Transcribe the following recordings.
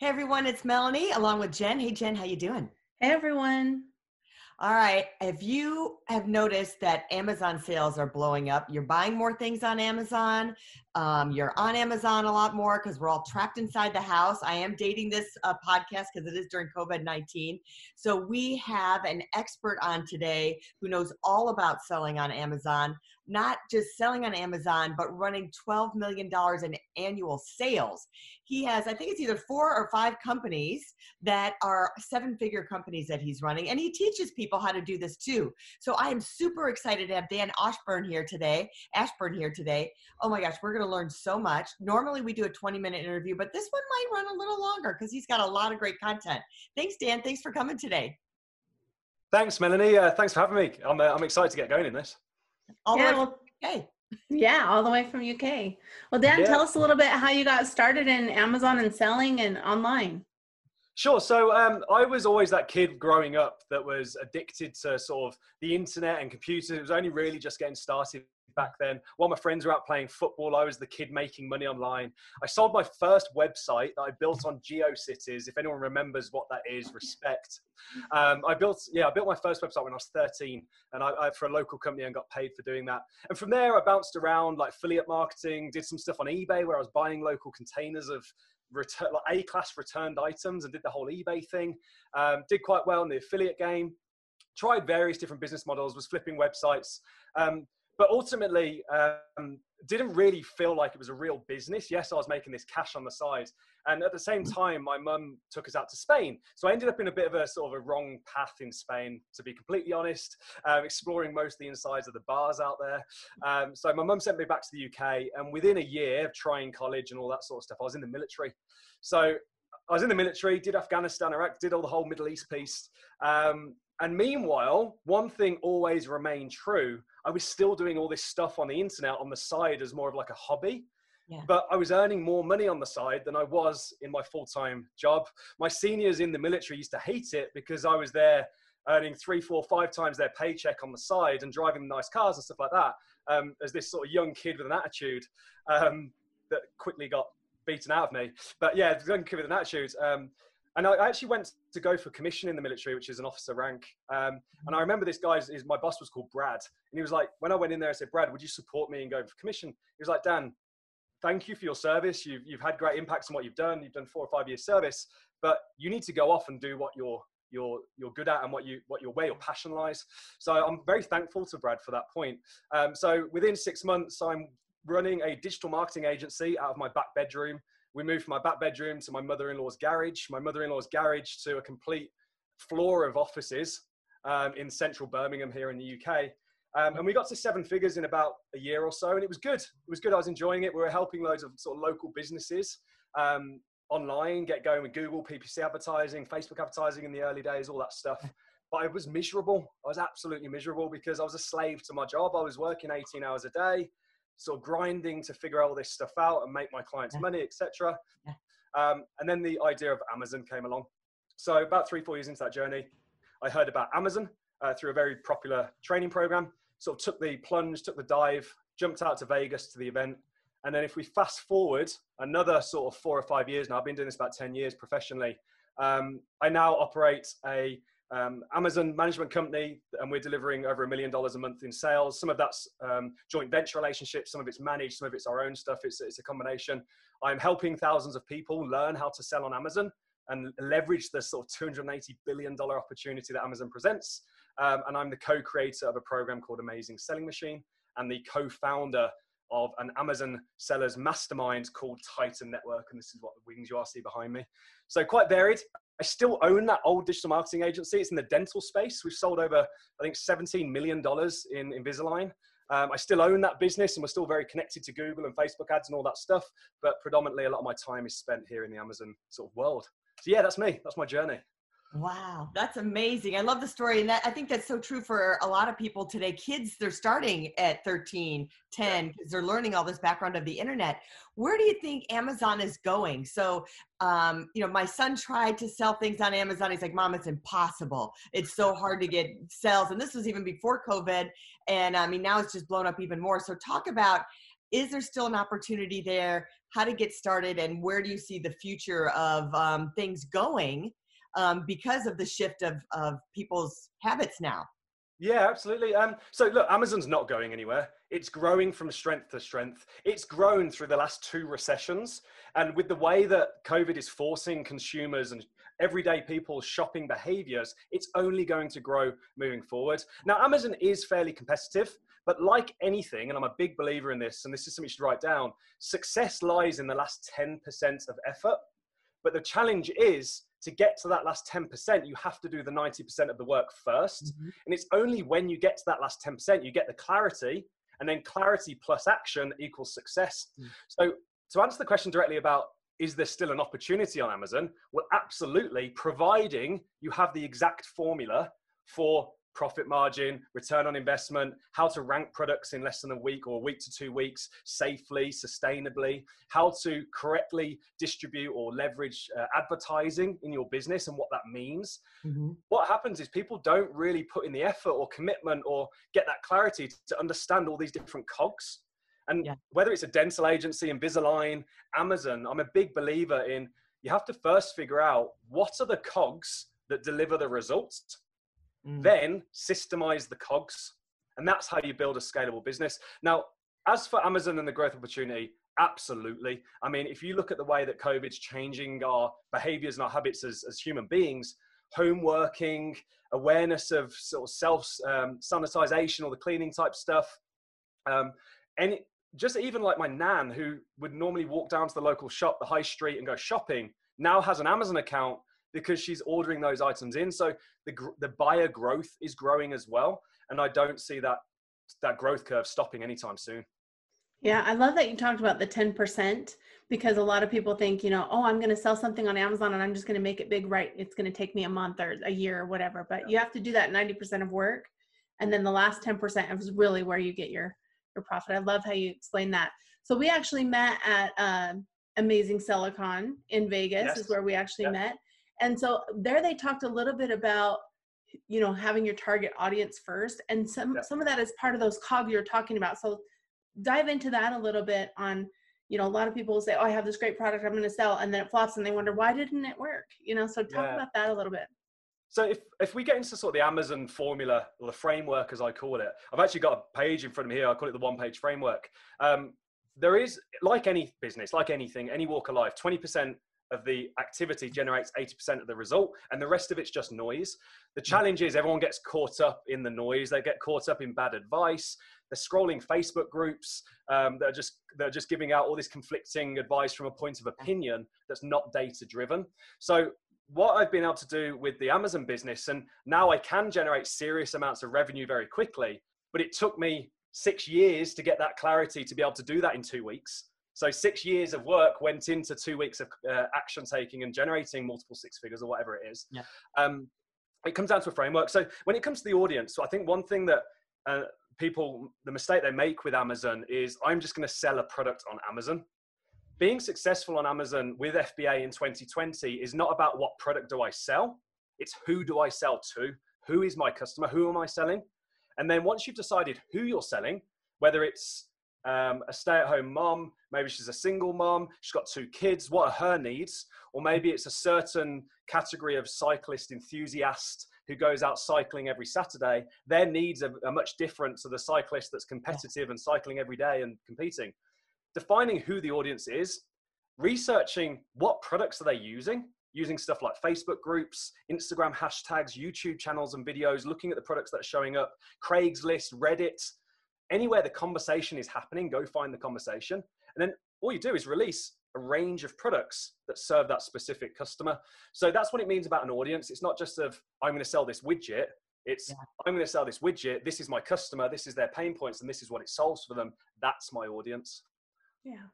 Hey everyone, it's Melanie along with Jen. Hey Jen, how you doing? Hey everyone. All right. If you have noticed that Amazon sales are blowing up, you're buying more things on Amazon. Um, you're on Amazon a lot more because we're all trapped inside the house. I am dating this uh, podcast because it is during COVID 19. So we have an expert on today who knows all about selling on Amazon, not just selling on Amazon, but running $12 million in annual sales. He has, I think it's either four or five companies that are seven figure companies that he's running, and he teaches people how to do this too. So I am super excited to have Dan Ashburn here today. Ashburn here today. Oh my gosh, we're going to learn so much. Normally we do a 20 minute interview, but this one might run a little longer because he's got a lot of great content. Thanks, Dan. Thanks for coming today. Thanks, Melanie. Uh, thanks for having me. I'm, uh, I'm excited to get going in this. All yeah, well, okay. Yeah, all the way from UK. Well, Dan, yeah. tell us a little bit how you got started in Amazon and selling and online. Sure. So um, I was always that kid growing up that was addicted to sort of the internet and computers. It was only really just getting started back then. While my friends were out playing football, I was the kid making money online. I sold my first website that I built on GeoCities. If anyone remembers what that is, respect. Um, I built, yeah, I built my first website when I was 13, and I, I, for a local company and got paid for doing that. And from there, I bounced around like affiliate marketing, did some stuff on eBay where I was buying local containers of return, like A-class returned items, and did the whole eBay thing. Um, did quite well in the affiliate game. Tried various different business models, was flipping websites. Um, but ultimately um, didn't really feel like it was a real business. Yes, I was making this cash on the side, and at the same mm. time, my mum took us out to Spain. So I ended up in a bit of a sort of a wrong path in Spain, to be completely honest, um, exploring most of the insides of the bars out there. Um, so my mum sent me back to the UK, and within a year of trying college and all that sort of stuff, I was in the military. So I was in the military, did Afghanistan, Iraq, did all the whole Middle East piece. Um, and meanwhile, one thing always remained true. I was still doing all this stuff on the internet on the side as more of like a hobby. Yeah. But I was earning more money on the side than I was in my full time job. My seniors in the military used to hate it because I was there earning three, four, five times their paycheck on the side and driving nice cars and stuff like that. Um, as this sort of young kid with an attitude um, that quickly got beaten out of me. But yeah, young kid with an attitude. Um, and I actually went to go for commission in the military, which is an officer rank. Um, and I remember this guy's, his, my boss was called Brad. And he was like, when I went in there, I said, Brad, would you support me in going for commission? He was like, Dan, thank you for your service. You've, you've had great impacts on what you've done. You've done four or five years service, but you need to go off and do what you're, you're, you're good at and what you, what your way, your passion lies. So I'm very thankful to Brad for that point. Um, so within six months, I'm running a digital marketing agency out of my back bedroom we moved from my back bedroom to my mother-in-law's garage, my mother-in-law's garage to a complete floor of offices um, in central Birmingham here in the UK. Um, and we got to seven figures in about a year or so, and it was good. It was good. I was enjoying it. We were helping loads of sort of local businesses um, online get going with Google, PPC advertising, Facebook advertising in the early days, all that stuff. But I was miserable. I was absolutely miserable because I was a slave to my job. I was working 18 hours a day sort of grinding to figure all this stuff out and make my clients yeah. money, etc. Yeah. Um, and then the idea of Amazon came along. So about three, four years into that journey, I heard about Amazon uh, through a very popular training program. Sort of took the plunge, took the dive, jumped out to Vegas to the event. And then if we fast forward another sort of four or five years now, I've been doing this about 10 years professionally. Um, I now operate a um, Amazon management company, and we're delivering over a million dollars a month in sales. Some of that's um, joint venture relationships, some of it's managed, some of it's our own stuff. It's, it's a combination. I'm helping thousands of people learn how to sell on Amazon and leverage the sort of $280 billion opportunity that Amazon presents. Um, and I'm the co creator of a program called Amazing Selling Machine and the co founder of an Amazon sellers mastermind called Titan Network. And this is what the wings you are see behind me. So quite varied. I still own that old digital marketing agency. It's in the dental space. We've sold over, I think, $17 million in Invisalign. Um, I still own that business and we're still very connected to Google and Facebook ads and all that stuff. But predominantly, a lot of my time is spent here in the Amazon sort of world. so yeah, that's me. That's my journey. Wow, that's amazing. I love the story. And that, I think that's so true for a lot of people today. Kids, they're starting at 13, 10, because they're learning all this background of the internet. Where do you think Amazon is going? So, um, you know, my son tried to sell things on Amazon. He's like, Mom, it's impossible. It's so hard to get sales. And this was even before COVID. And I mean, now it's just blown up even more. So, talk about is there still an opportunity there? How to get started? And where do you see the future of um, things going? Um, because of the shift of, of people's habits now. Yeah, absolutely. Um, so look, Amazon's not going anywhere. It's growing from strength to strength. It's grown through the last two recessions. And with the way that COVID is forcing consumers and everyday people's shopping behaviors, it's only going to grow moving forward. Now, Amazon is fairly competitive, but like anything, and I'm a big believer in this, and this is something you should write down, success lies in the last 10% of effort. But the challenge is to get to that last 10%, you have to do the 90% of the work 1st mm-hmm. And it's only when you get to that last 10%, you get the clarity, and then clarity plus action equals success. Mm. So, to answer the question directly about is there still an opportunity on Amazon? Well, absolutely, providing you have the exact formula for profit margin, return on investment, how to rank products in less than a week or a week to two weeks safely, sustainably, how to correctly distribute or leverage uh, advertising in your business and what that means. Mm-hmm. What happens is people don't really put in the effort or commitment or get that clarity to understand all these different cogs. And yeah. whether it's a dental agency, Invisalign, Amazon, I'm a big believer in you have to first figure out what are the cogs that deliver the results Mm. Then systemize the cogs. And that's how you build a scalable business. Now, as for Amazon and the growth opportunity, absolutely. I mean, if you look at the way that COVID's changing our behaviors and our habits as, as human beings, home working, awareness of sort of self um, sanitization or the cleaning type stuff, um, and just even like my nan who would normally walk down to the local shop, the high street, and go shopping, now has an Amazon account because she's ordering those items in. So the, the buyer growth is growing as well. And I don't see that, that growth curve stopping anytime soon. Yeah, I love that you talked about the 10% because a lot of people think, you know, oh, I'm going to sell something on Amazon and I'm just going to make it big, right? It's going to take me a month or a year or whatever. But you have to do that 90% of work. And then the last 10% is really where you get your, your profit. I love how you explain that. So we actually met at uh, Amazing Silicon in Vegas yes. is where we actually met and so there they talked a little bit about you know having your target audience first and some yeah. some of that is part of those cogs you're talking about so dive into that a little bit on you know a lot of people will say oh i have this great product i'm going to sell and then it flops and they wonder why didn't it work you know so talk yeah. about that a little bit so if, if we get into sort of the Amazon formula or the framework, as I call it, I've actually got a page in front of me here. I call it the one page framework. Um, there is, like any business, like anything, any walk of life, 20% of the activity generates 80% of the result and the rest of it's just noise. The challenge is everyone gets caught up in the noise. They get caught up in bad advice. They're scrolling facebook groups um, that are just they're just giving out all this conflicting advice from a point of opinion that's not data driven so what I've been able to do with the Amazon business, and now I can generate serious amounts of revenue very quickly, but it took me six years to get that clarity to be able to do that in two weeks. So six years of work went into two weeks of uh, action taking and generating multiple six figures or whatever it is. Yeah. Um, it comes down to a framework. So when it comes to the audience, so I think one thing that uh, people, the mistake they make with Amazon is I'm just going to sell a product on Amazon. Being successful on Amazon with FBA in 2020 is not about what product do I sell. It's who do I sell to? Who is my customer? Who am I selling? And then once you've decided who you're selling, whether it's um, a stay-at-home mom maybe she's a single mom she's got two kids what are her needs? Or maybe it's a certain category of cyclist enthusiast who goes out cycling every saturday. Their needs are, are much different to the cyclist that's competitive and cycling every day and competing. Defining who the audience is researching what products are they using using stuff like facebook groups instagram hashtags youtube channels and videos looking at the products that are showing up craigslist reddit anywhere the conversation is happening, go find the conversation. And then all you do is release a range of products that serve that specific customer. So that's what it means about an audience. It's not just of, I'm going to sell this widget. It's, yeah. I'm going to sell this widget. This is my customer. This is their pain points and this is what it solves for them. That's my audience. Yeah.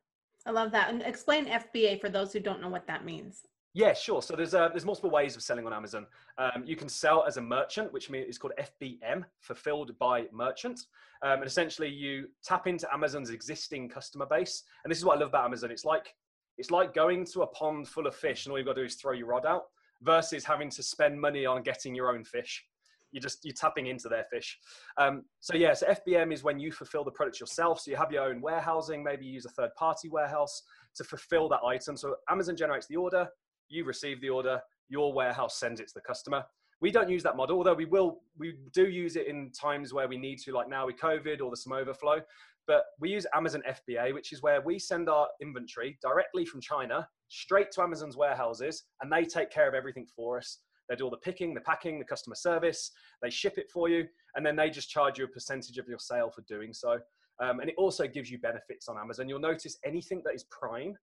I love that. And explain FBA for those who don't know what that means. Yeah, sure. So there's uh, there's multiple ways of selling on Amazon. Um, you can sell as a merchant, which means it's called FBM, fulfilled by merchant. Um, and essentially, you tap into Amazon's existing customer base. And this is what I love about Amazon. It's like it's like going to a pond full of fish, and all you've got to do is throw your rod out, versus having to spend money on getting your own fish. You're just you're tapping into their fish. Um, so yeah, so FBM is when you fulfill the products yourself. So you have your own warehousing, maybe you use a third party warehouse to fulfill that item. So Amazon generates the order, you receive the order, your warehouse sends it to the customer. We don't use that model, although we will, we do use it in times where we need to, like now with COVID or there's some overflow. But we use Amazon FBA, which is where we send our inventory directly from China straight to Amazon's warehouses, and they take care of everything for us. They do all the picking, the packing, the customer service. They ship it for you, and then they just charge you a percentage of your sale for doing so. Um, and it also gives you benefits on Amazon. You'll notice anything that is Prime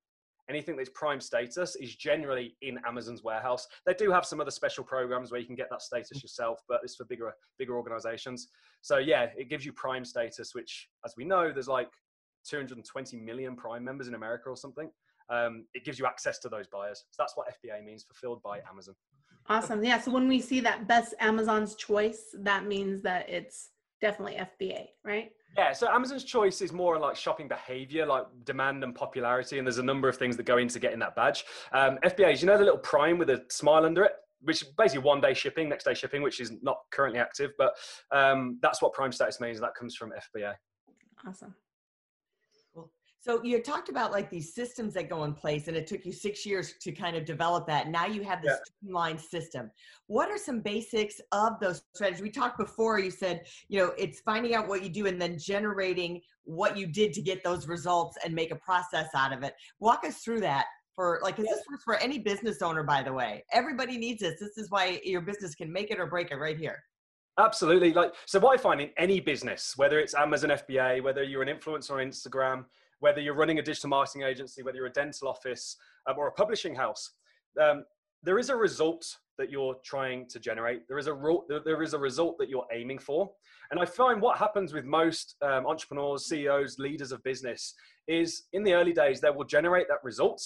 anything that's prime status is generally in Amazon's warehouse. They do have some other special programs where you can get that status yourself, but it's for bigger bigger organizations. So yeah, it gives you prime status, which as we know, there's like 220 million prime members in America or something. Um, it gives you access to those buyers. So that's what FBA means, fulfilled by Amazon. Awesome. Yeah. So when we see that best Amazon's choice, that means that it's definitely FBA, right? Yeah, so Amazon's choice is more on like shopping behavior, like demand and popularity, and there's a number of things that go into getting that badge. Um, FBAs, you know the little prime with a smile under it, which basically one day shipping, next day shipping, which is not currently active, but um, that's what prime status means. That comes from FBA. Awesome. So you talked about like these systems that go in place, and it took you six years to kind of develop that. Now you have this yeah. streamlined system. What are some basics of those strategies? We talked before. You said you know it's finding out what you do and then generating what you did to get those results and make a process out of it. Walk us through that for like because yeah. this works for any business owner by the way everybody needs this this is why your business can make it or break it right here absolutely like so what i find in any business whether it's amazon fba whether you're an influencer on instagram whether you're running a digital marketing agency, whether you're a dental office um, or a publishing house, um, there is a result that you're trying to generate. There is a ro- there is a result that you're aiming for. And I find what happens with most um, entrepreneurs, CEOs, leaders of business is in the early days they will generate that result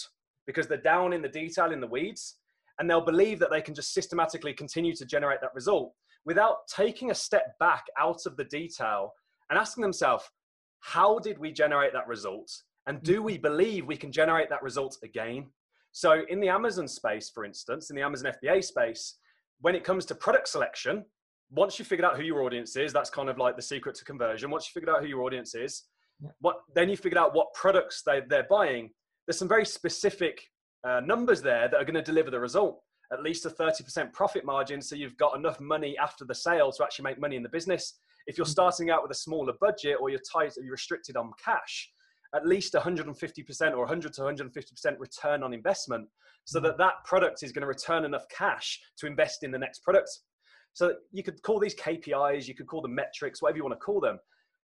because they're down in the detail in the weeds, and they'll believe that they can just systematically continue to generate that result without taking a step back out of the detail and asking themselves, how did we generate that result? And do we believe we can generate that result again? So, in the Amazon space, for instance, in the Amazon FBA space, when it comes to product selection, once you've figured out who your audience is, that's kind of like the secret to conversion. Once you figured out who your audience is, what then you figured out what products they, they're buying. There's some very specific uh, numbers there that are going to deliver the result. At least a 30% profit margin, so you've got enough money after the sale to actually make money in the business. If you're mm. starting out with a smaller budget or you're tight, you're restricted on cash, at least 150% or 100 to 150% return on investment so that that product is going to return enough cash to invest in the next product. So you could call these KPIs, you could call them metrics, whatever you want to call them.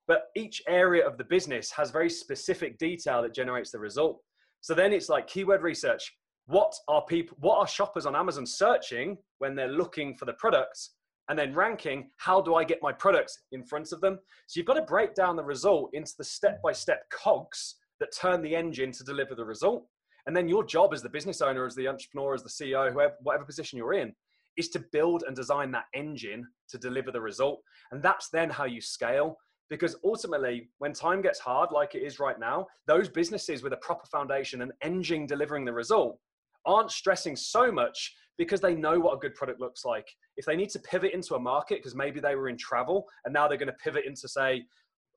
But each area of the business has very specific detail that generates the result. So then it's like keyword research. What are people, what are shoppers on Amazon searching when they're looking for the products? and then ranking how do I get my products in front of them. So you've got to break down the result into the step by step cogs that turn the engine to deliver the result. And then your job as the business owner, as the entrepreneur, as the CEO, whoever, whatever position you're in, is to build and design that engine to deliver the result. And that's then how you scale. Because ultimately, when time gets hard, like it is right now, those businesses with a proper foundation and engine delivering the result aren't stressing so much because they know what a good product looks like. If they need to pivot into a market because maybe they were in travel and now they're going to pivot into say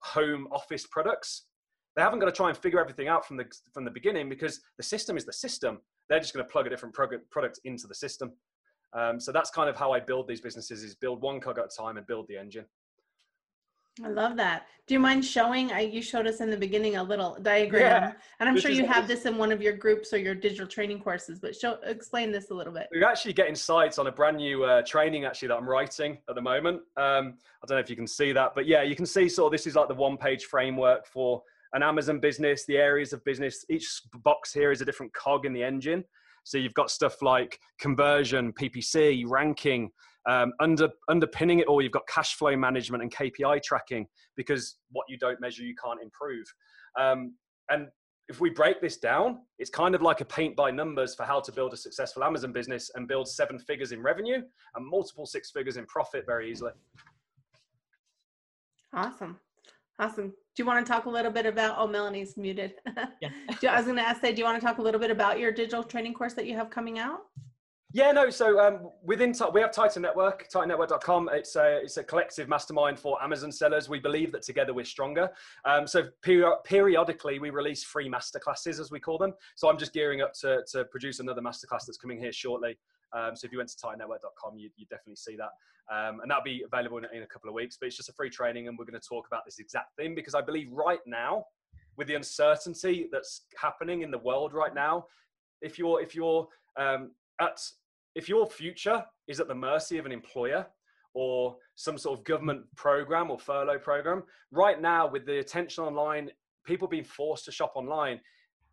home office products, they haven't got to try and figure everything out from the from the beginning because the system is the system. They're just going to plug a different product into the system. Um, so that's kind of how I build these businesses: is build one cog at a time and build the engine. I love that. Do you mind showing? I, you showed us in the beginning a little diagram, yeah, and I'm sure you have this in one of your groups or your digital training courses. But show, explain this a little bit. We're actually getting sites on a brand new uh, training actually that I'm writing at the moment. Um, I don't know if you can see that, but yeah, you can see sort of this is like the one-page framework for an Amazon business, the areas of business. Each box here is a different cog in the engine. So you've got stuff like conversion, PPC, ranking, um, under, underpinning it all, you've got cash flow management and KPI tracking because what you don't measure, you can't improve. Um, and if we break this down, it's kind of like a paint by numbers for how to build a successful Amazon business and build seven figures in revenue and multiple six figures in profit very easily. Awesome. Awesome. Do you want to talk a little bit about, oh, Melanie's muted. Yeah. I was going to ask, say, do you want to talk a little bit about your digital training course that you have coming out? Yeah, no. So um, within we have Titan Network, TitanNetwork.com. It's a it's a collective mastermind for Amazon sellers. We believe that together we're stronger. Um, so peri- periodically we release free masterclasses, as we call them. So I'm just gearing up to to produce another masterclass that's coming here shortly. Um, so if you went to TitanNetwork.com, you you definitely see that, um, and that'll be available in, in a couple of weeks. But it's just a free training, and we're going to talk about this exact thing because I believe right now, with the uncertainty that's happening in the world right now, if you're if you're um, at if your future is at the mercy of an employer or some sort of government program or furlough program, right now with the attention online, people being forced to shop online,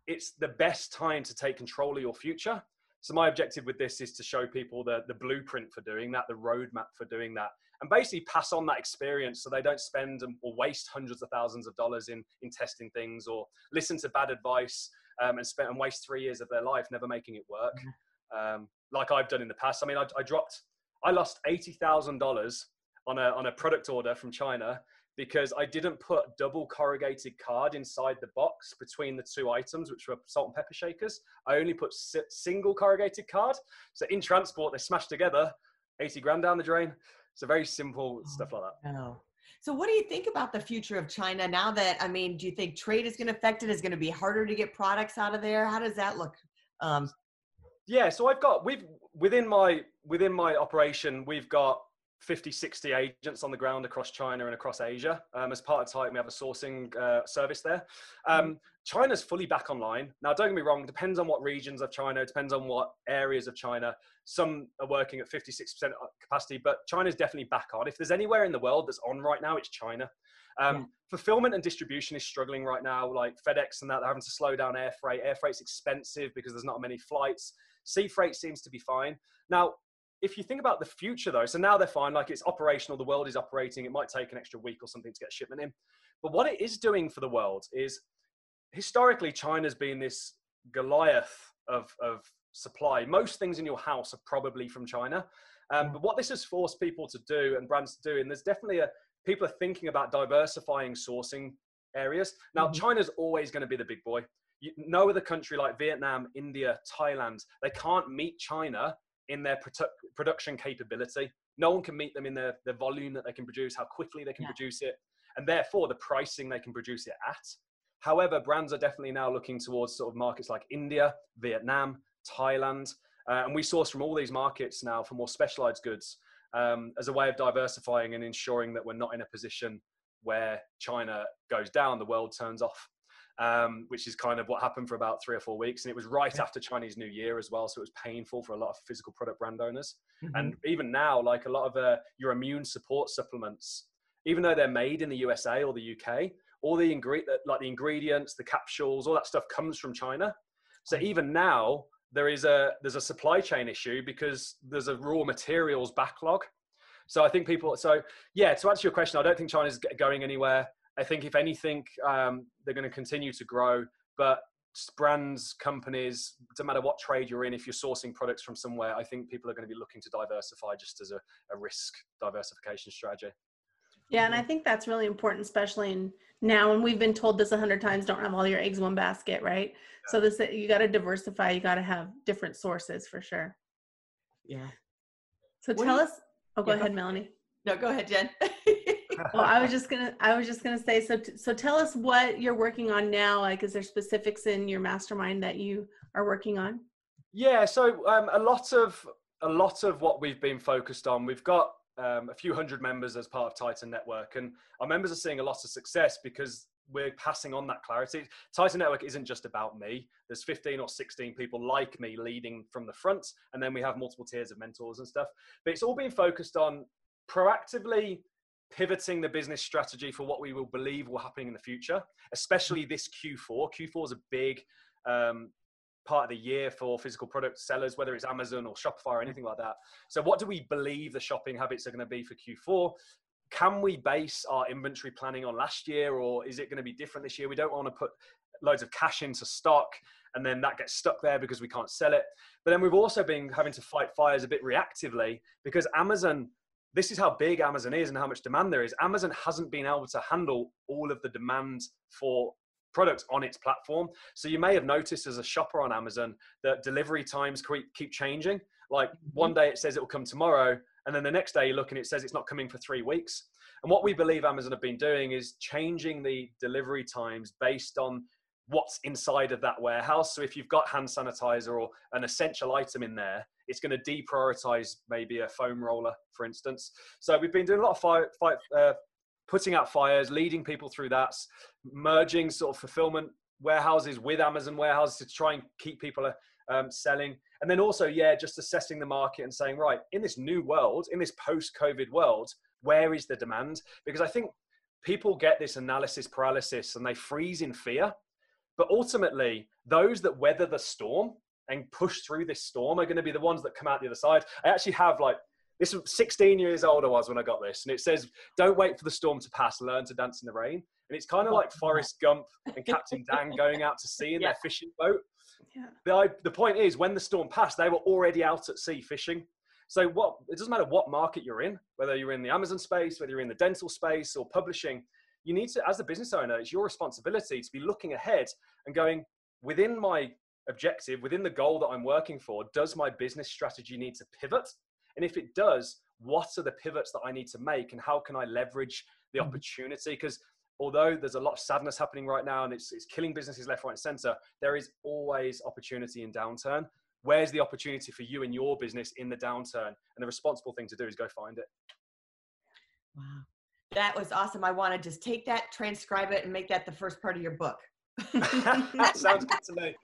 it's the best time to take control of your future. So my objective with this is to show people the, the blueprint for doing that, the roadmap for doing that, and basically pass on that experience so they don't spend or waste hundreds of thousands of dollars in, in testing things or listen to bad advice um, and spend and waste three years of their life never making it work. Mm-hmm um, like I've done in the past. I mean, I, I dropped, I lost eighty thousand dollars on a on a product order from China because I didn't put double corrugated card inside the box between the two items, which were salt and pepper shakers. I only put single corrugated card. So in transport, they smashed together, 80 grand down the drain. So very simple oh, stuff like that. No. So what do you think about the future of China now that, I mean, do you think trade is going to affect it? Is going to be harder to get products out of there? How does that look um, yeah, so I've got we've within my within my operation we've got 50, 60 agents on the ground across China and across Asia. Um, as part of Titan, we have a sourcing uh, service there. Um, mm-hmm. China's fully back online. Now, don't get me wrong, depends on what regions of China, depends on what areas of China. Some are working at 56% capacity, but China's definitely back on. If there's anywhere in the world that's on right now, it's China. Um, yeah. Fulfillment and distribution is struggling right now, like FedEx and that, they're having to slow down air freight. Air freight's expensive because there's not many flights. Sea freight seems to be fine. Now, if you think about the future though, so now they're fine, like it's operational, the world is operating, it might take an extra week or something to get shipment in. But what it is doing for the world is historically China's been this Goliath of, of supply. Most things in your house are probably from China. Um, but what this has forced people to do and brands to do, and there's definitely a people are thinking about diversifying sourcing areas. Now, mm-hmm. China's always going to be the big boy no other country like Vietnam, India, Thailand, they can't meet China in their produ- production capability. No one can meet them in the, the volume that they can produce, how quickly they can yeah. produce it, and therefore the pricing they can produce it at. However, brands are definitely now looking towards sort of markets like India, Vietnam, Thailand, uh, and we source from all these markets now for more specialized goods um, as a way of diversifying and ensuring that we're not in a position where China goes down, the world turns off um, which is kind of what happened for about three or four weeks. And it was right after Chinese New Year as well. So it was painful for a lot of physical product brand owners. Mm-hmm. And even now, like a lot of uh, your immune support supplements, even though they're made in the USA or the UK, all the ingredient, like the ingredients, the capsules, all that stuff comes from China. So even now, there is a there's a supply chain issue because there's a raw materials backlog. So I think people. So yeah, to answer your question, I don't think China's going anywhere. I think if anything, um, they're going to continue to grow. But brands, companies, no matter what trade you're in, if you're sourcing products from somewhere, I think people are going to be looking to diversify just as a, a risk diversification strategy. Yeah, and I think that's really important, especially in now. And we've been told this a hundred times: don't have all your eggs in one basket, right? Yeah. So this you got to diversify. You got to have different sources for sure. Yeah. So what tell you, us. Oh, go yeah, ahead, Melanie. No, go ahead, Jen. well, I was just gonna, I was just gonna say, so, so tell us what you're working on now. Like, is there specifics in your mastermind that you are working on? Yeah, so um, a lot of a lot of what we've been focused on, we've got um, a few hundred members as part of Titan Network, and our members are seeing a lot of success because we're passing on that clarity. Titan Network isn't just about me. There's 15 or 16 people like me leading from the front, and then we have multiple tiers of mentors and stuff. But it's all being focused on proactively pivoting the business strategy for what we will believe will happen in the future, especially this Q4. Q4 is a big um, part of the year for physical product sellers, whether it's Amazon or Shopify or anything like that. So, what do we believe the shopping habits are going to be for Q4? Can we base our inventory planning on last year, or is it going to be different this year? We don't want to put loads of cash into stock and then that gets stuck there because we can't sell it. But then we've also been having to fight fires a bit reactively because Amazon, this is how big Amazon is and how much demand there is. Amazon hasn't been able to handle all of the demand for products on its platform. So you may have noticed as a shopper on Amazon that delivery times keep changing. Like mm-hmm. one day it says it will come tomorrow, and then the next day you look and it says it's not coming for three weeks. And what we believe Amazon have been doing is changing the delivery times based on what's inside of that warehouse. So if you've got hand sanitizer or an essential item in there, it's going to deprioritize maybe a foam roller, for instance. So we've been doing a lot of fire, fire uh, putting out fires, leading people through that, merging sort of fulfillment warehouses with Amazon warehouses to try and keep people um, selling. And then also, yeah, just assessing the market and saying, right, in this new world, in this post COVID world, where is the demand? Because I think people get this analysis paralysis and they freeze in fear. But ultimately, those that weather the storm and push through this storm are going to be the ones that come out the other side. I actually have like this 16 years old I was when I got this, and it says, "Don't wait for the storm to pass. Learn to dance in the rain." And it's kind of like oh, Forrest Gump and Captain Dan going out to sea in yeah. their fishing boat. Yeah. The, the point is, when the storm passed, they were already out at sea fishing. So what? It doesn't matter what market you're in, whether you're in the Amazon space, whether you're in the dental space or publishing. You need to, as a business owner, it's your responsibility to be looking ahead and going within my objective, within the goal that I'm working for. Does my business strategy need to pivot? And if it does, what are the pivots that I need to make and how can I leverage the mm-hmm. opportunity? Because although there's a lot of sadness happening right now and it's, it's killing businesses left, right, and center, there is always opportunity in downturn. Where's the opportunity for you and your business in the downturn? And the responsible thing to do is go find it. Wow. That was awesome. I want to just take that, transcribe it, and make that the first part of your book. Sounds good to me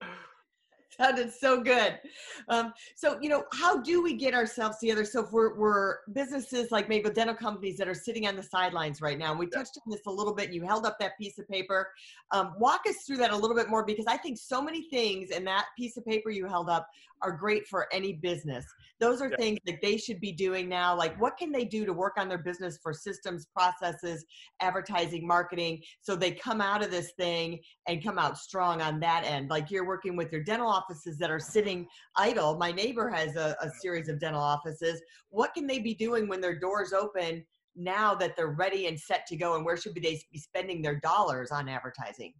sounded so good. Um, so, you know, how do we get ourselves together? So, if we're, we're businesses like maybe dental companies that are sitting on the sidelines right now, we touched on this a little bit. You held up that piece of paper. Um, walk us through that a little bit more because I think so many things in that piece of paper you held up are great for any business. Those are yeah. things that they should be doing now. Like, what can they do to work on their business for systems, processes, advertising, marketing, so they come out of this thing and come out strong on that end? Like, you're working with your dental offices that are sitting idle. My neighbor has a, a series of dental offices. What can they be doing when their doors open? now that they're ready and set to go and where should they be spending their dollars on advertising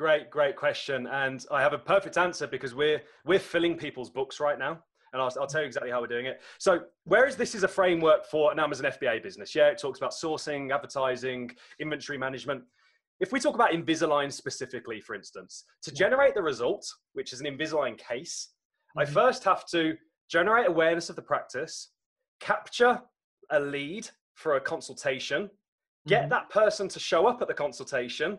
Great, great question, and I have a perfect answer because we're we're filling people's books right now, and I'll, I'll tell you mm-hmm. exactly how we're doing it. So, whereas this is a framework for an Amazon FBA business, yeah, it talks about sourcing, advertising, inventory management. If we talk about Invisalign specifically, for instance, to generate the result, which is an Invisalign case, mm-hmm. I first have to generate awareness of the practice, capture a lead for a consultation, get mm-hmm. that person to show up at the consultation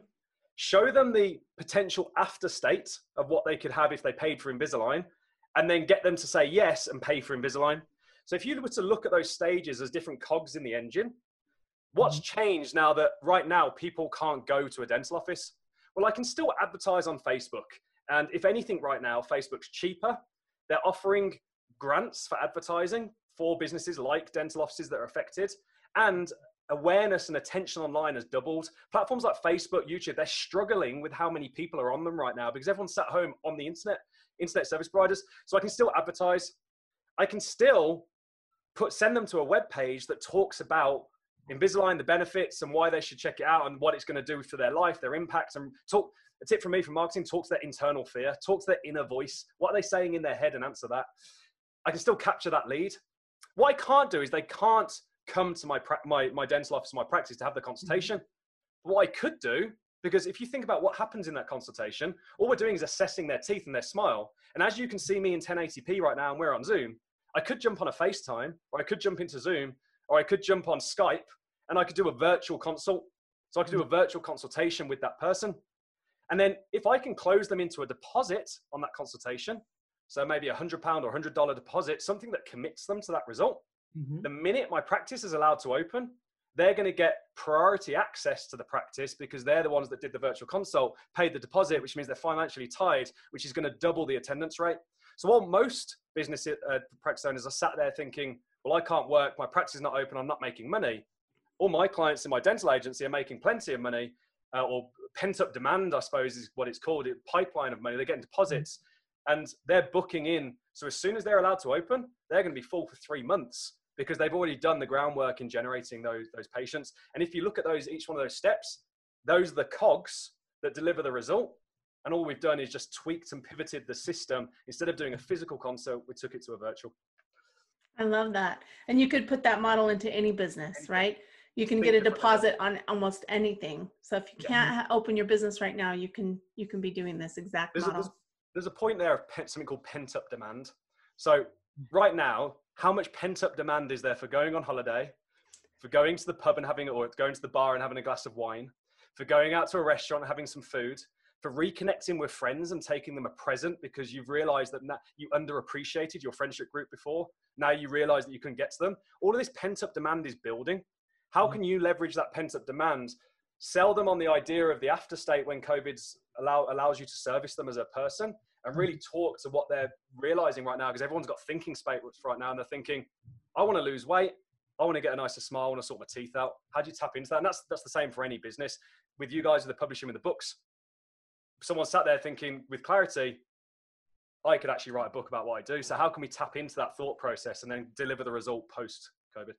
show them the potential after state of what they could have if they paid for Invisalign, and then get them to say yes and pay for Invisalign. So if you were to look at those stages as different cogs in the engine, what's mm-hmm. changed now that right now people can't go to a dental office? Well, I can still advertise on Facebook. And if anything, right now, Facebook's cheaper. They're offering grants for advertising for businesses like dental offices that are affected. And awareness and attention online has doubled. Platforms like Facebook, YouTube, they're struggling with how many people are on them right now because everyone's sat home on the internet, internet service providers. So I can still advertise. I can still put send them to a web page that talks about Invisalign, the benefits and why they should check it out and what it's going to do for their life, their impact, and talk. A tip from me from marketing: talk to their internal fear, talk to their inner voice. What are they saying in their head, and answer that. I can still capture that lead. What I can't do is they can't come to my, my, my dental office, my practice to have the consultation. Mm-hmm. What I could do, because if you think about what happens in that consultation, all we're doing is assessing their teeth and their smile. And as you can see me in 1080p right now, and we're on Zoom, I could jump on a FaceTime, or I could jump into Zoom, or I could jump on Skype, and I could do a virtual consult. So I could do a mm-hmm. virtual consultation with that person. And then if I can close them into a deposit on that consultation, so maybe a hundred pound or hundred dollar deposit, something that commits them to that result, Mm-hmm. The minute my practice is allowed to open, they're going to get priority access to the practice because they're the ones that did the virtual consult, paid the deposit, which means they're financially tied, which is going to double the attendance rate. So while most business uh, practice owners are sat there thinking, well, I can't work, my practice is not open, I'm not making money. All my clients in my dental agency are making plenty of money. uh, or pent up demand, I suppose is what it's called, it pipeline of money. They're getting deposits and they're booking in. So as soon as they're allowed to open, they're going to be full for three months because they've already done the groundwork in generating those those patients. And if you look at those each one of those steps, those are the cogs that deliver the result. And all we've done is just tweaked and pivoted the system. Instead of doing a physical consult, we took it to a virtual. I love that. And you could put that model into any business, right? You can get a deposit on almost anything. So if you can't ha- open your business right now, you can you can be doing this exact There's a, there's, there's a point there of pe- something called pent up demand. So right now, how much pent up demand is there for going on holiday, for going to the pub and having, or going to the bar and having a glass of wine, for going out to a restaurant and having some food, for reconnecting with friends and taking them a present because you've realized that you underappreciated your friendship group before. Now you realize that you can get to them. All of this pent up demand is building. How mm-hmm. can you leverage that pent up demand? Sell them on the idea of the after state when COVID's allow, allows you to service them as a person and really mm-hmm. talk to what they're realizing right now because everyone's got thinking space right now and they're thinking, I want to lose weight. I want to get a nicer smile. I want to sort my teeth out. How do you tap into that? And that's, that's the same for any business. With you guys with the publishing with the books, someone sat there thinking with clarity, I could actually write a book about what I do. So how can we tap into that thought process and then deliver the result post COVID?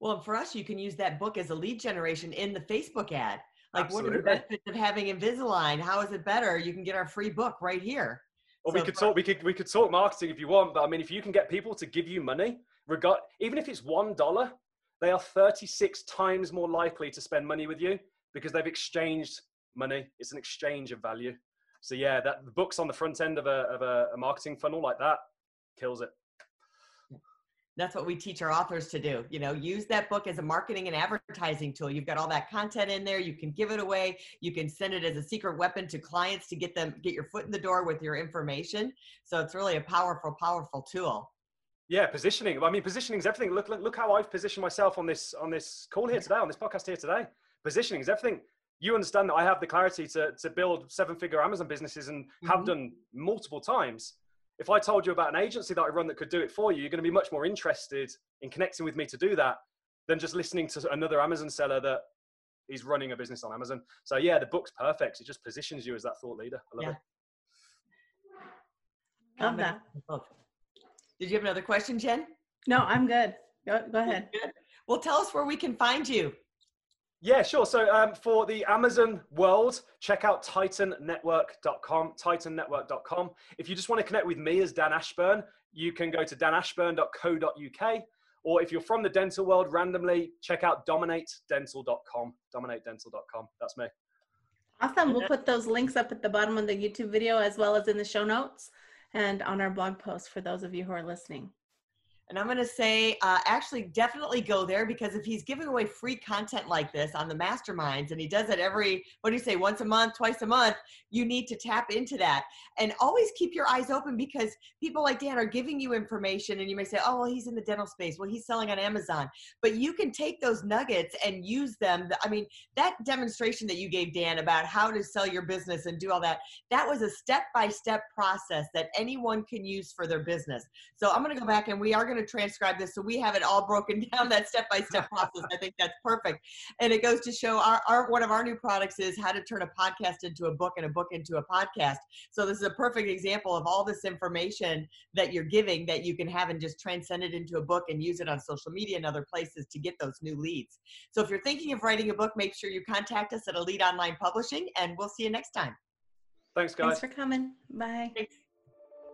Well, for us, you can use that book as a lead generation in the Facebook ad. Like, what are the benefits of having Invisalign? How is it better? You can get our free book right here. Or we So could talk. We could we could talk marketing if you want, but I mean, if you can get people to give you money, regard even if it's one dollar, they are thirty six times more likely to spend money with you because they've exchanged money. It's an exchange of value. So yeah, that the books on the front end of a of a, a marketing funnel like that kills it. That's what we teach our authors to do. You know, use that book as a marketing and advertising tool. You've got all that content in there. You can give it away. You can send it as a secret weapon to clients to get them get your foot in the door with your information. So it's really a powerful, powerful tool. Yeah, positioning. I mean, positioning is everything. Look, look, look how I've positioned myself on this on this call here today, on this podcast here today. Positioning is everything. You understand that I have the clarity to to build seven figure Amazon businesses and have Mhm. done multiple times. If I told you about an agency that I run that could do it for you, you're going to be much more interested in connecting with me to do that than just listening to another Amazon seller that is running a business on Amazon. So yeah, the book's perfect. It just positions you as that thought leader. I love Yeah. it. Love that. Did you have another question, Jen? No, I'm good. Go, go ahead. Good. Well, tell us where we can find you. Yeah, sure. So um, for the Amazon world, check out titannetwork.com, titannetwork.com. If you just want to connect with me as Dan Ashburn, you can go to danashburn.co.uk. Or if you're from the dental world randomly, check out dominatedental.com, dominatedental.com. That's me. Awesome. We'll put those links up at the bottom of the YouTube video as well as in the show notes and on our blog post for those of you who are listening. And I'm going to say, uh, actually, definitely go there because if he's giving away free content like this on the masterminds and he does it every, what do you say, once a month, twice a month, you need to tap into that. And always keep your eyes open because people like Dan are giving you information and you may say, oh, well, he's in the dental space. Well, he's selling on Amazon. But you can take those nuggets and use them. I mean, that demonstration that you gave, Dan, about how to sell your business and do all that, that was a step by step process that anyone can use for their business. So I'm going to go back and we are going to transcribe this so we have it all broken down that step by step process. I think that's perfect. And it goes to show our, our one of our new products is how to turn a podcast into a book and a book into a podcast. So this is a perfect example of all this information that you're giving that you can have and just transcend it into a book and use it on social media and other places to get those new leads. So if you're thinking of writing a book, make sure you contact us at Elite Online Publishing and we'll see you next time. Thanks, guys. Thanks for coming. Bye.